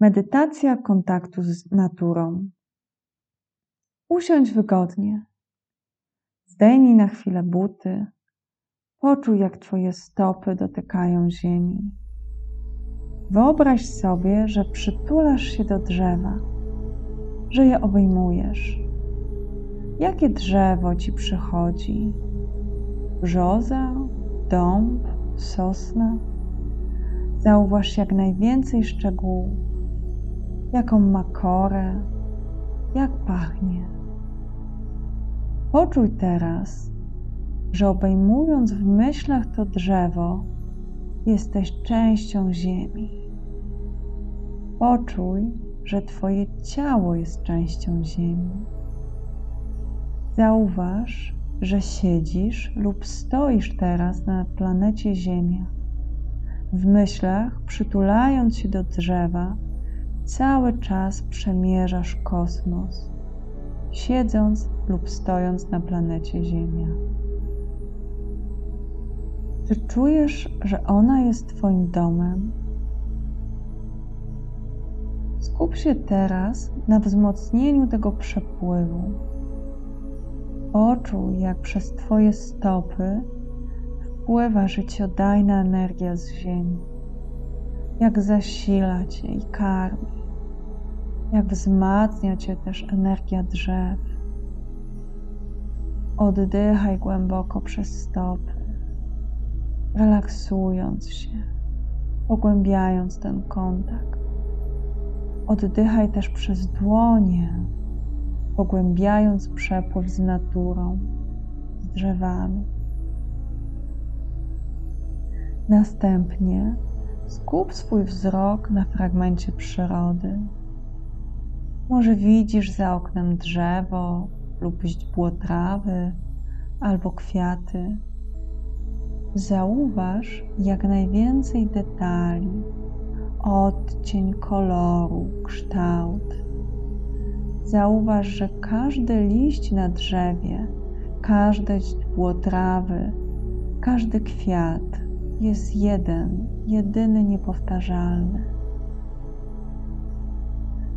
Medytacja kontaktu z naturą. Usiądź wygodnie. Zdejmij na chwilę buty. Poczuj, jak Twoje stopy dotykają ziemi. Wyobraź sobie, że przytulasz się do drzewa, że je obejmujesz. Jakie drzewo Ci przychodzi? Brzoza, dąb, sosna? Zauważ jak najwięcej szczegółów jaką ma korę, jak pachnie. Poczuj teraz, że obejmując w myślach to drzewo, jesteś częścią ziemi. Poczuj, że Twoje ciało jest częścią ziemi. Zauważ, że siedzisz lub stoisz teraz na planecie Ziemia. W myślach, przytulając się do drzewa, cały czas przemierzasz kosmos, siedząc lub stojąc na planecie Ziemia. Czy czujesz, że ona jest Twoim domem? Skup się teraz na wzmocnieniu tego przepływu. Poczuj, jak przez Twoje stopy wpływa życiodajna energia z Ziemi, jak zasila Cię i karmi jak wzmacnia Cię też energia drzew. Oddychaj głęboko przez stopy, relaksując się, pogłębiając ten kontakt. Oddychaj też przez dłonie, pogłębiając przepływ z naturą, z drzewami. Następnie skup swój wzrok na fragmencie przyrody może widzisz za oknem drzewo lub źdźbło trawy albo kwiaty. Zauważ jak najwięcej detali, odcień koloru, kształt. Zauważ, że każdy liść na drzewie, każde źdźbło trawy, każdy kwiat jest jeden, jedyny, niepowtarzalny.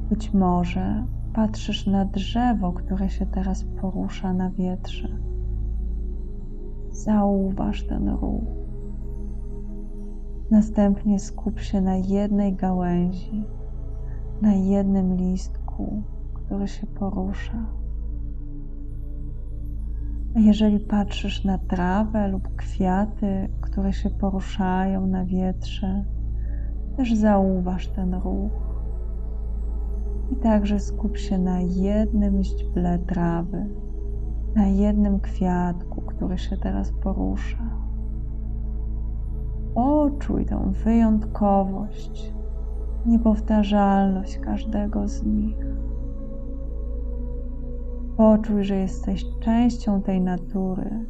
Być może patrzysz na drzewo, które się teraz porusza na wietrze. Zauważ ten ruch. Następnie skup się na jednej gałęzi, na jednym listku, który się porusza. A jeżeli patrzysz na trawę lub kwiaty, które się poruszają na wietrze, też zauważ ten ruch i także skup się na jednym źdźble trawy, na jednym kwiatku, który się teraz porusza. Poczuj tą wyjątkowość, niepowtarzalność każdego z nich. Poczuj, że jesteś częścią tej natury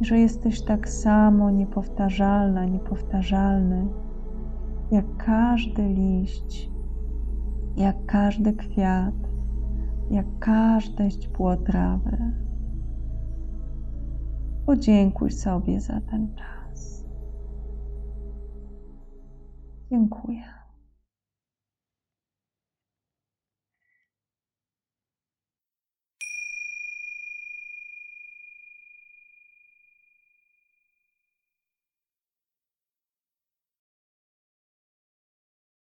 że jesteś tak samo niepowtarzalna, niepowtarzalny jak każdy liść, jak każdy kwiat, jak każde źdźbło trawy. Podziękuj sobie za ten czas. Dziękuję.